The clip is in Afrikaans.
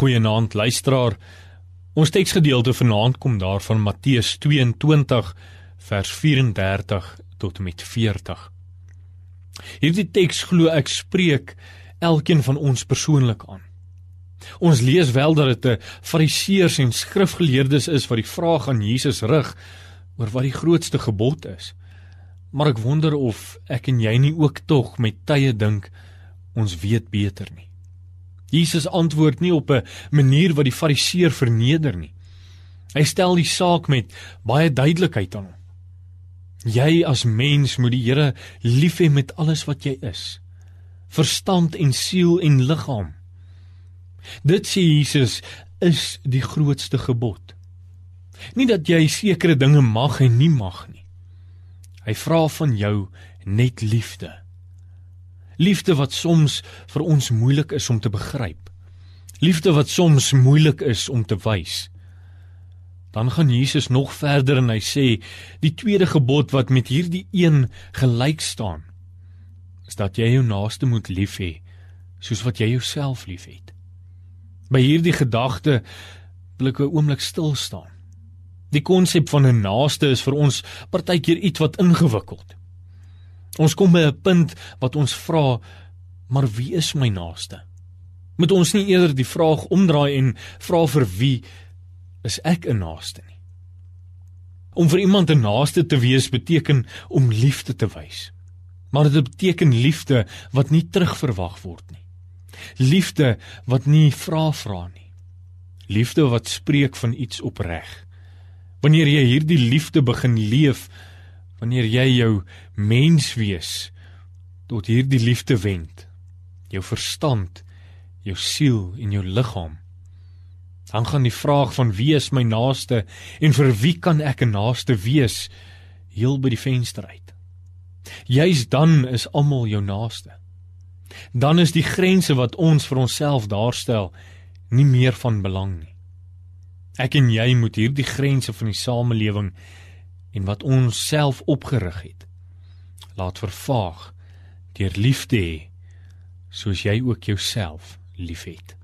Goeienaand luisteraar. Ons teksgedeelte vanaand kom daarvan Matteus 22 vers 34 tot met 40. Hierdie teks glo ek spreek elkeen van ons persoonlik aan. Ons lees wel dat dit 'n fariseërs en skrifgeleerdes is wat die vraag aan Jesus rig oor wat die grootste gebod is. Maar ek wonder of ek en jy nie ook tog met tye dink ons weet beter nie. Jesus antwoord nie op 'n manier wat die fariseer verneder nie. Hy stel die saak met baie duidelikheid aan hom. Jy as mens moet die Here lief hê met alles wat jy is. Verstand en siel en liggaam. Dit sê Jesus is die grootste gebod. Nie dat jy sekere dinge mag en nie mag nie. Hy vra van jou net liefde. Liefde wat soms vir ons moeilik is om te begryp. Liefde wat soms moeilik is om te wys. Dan gaan Jesus nog verder en hy sê die tweede gebod wat met hierdie een gelyk staan is dat jy jou naaste moet lief hê soos wat jy jouself liefhet. By hierdie gedagte wil ek 'n oomblik stil staan. Die konsep van 'n naaste is vir ons partykeer iets wat ingewikkeld. Ons kom by 'n punt wat ons vra, maar wie is my naaste? Moet ons nie eerder die vraag omdraai en vra vir wie is ek 'n naaste nie? Om vir iemand 'n naaste te wees beteken om liefde te wys. Maar dit beteken liefde wat nie terugverwag word nie. Liefde wat nie vra vra nie. Liefde wat spreek van iets opreg. Wanneer jy hierdie liefde begin leef, wanneer jy jou menswees tot hierdie liefde wend, jou verstand, jou siel en jou liggaam, dan gaan die vraag van wie is my naaste en vir wie kan ek 'n naaste wees heel by die venster uit. Juis dan is almal jou naaste. Dan is die grense wat ons vir onsself daarstel nie meer van belang nie. Ek en jy moet hierdie grense van die samelewing en wat ons self opgerig het. Laat vervaag deur liefde hê soos jy ook jouself liefhet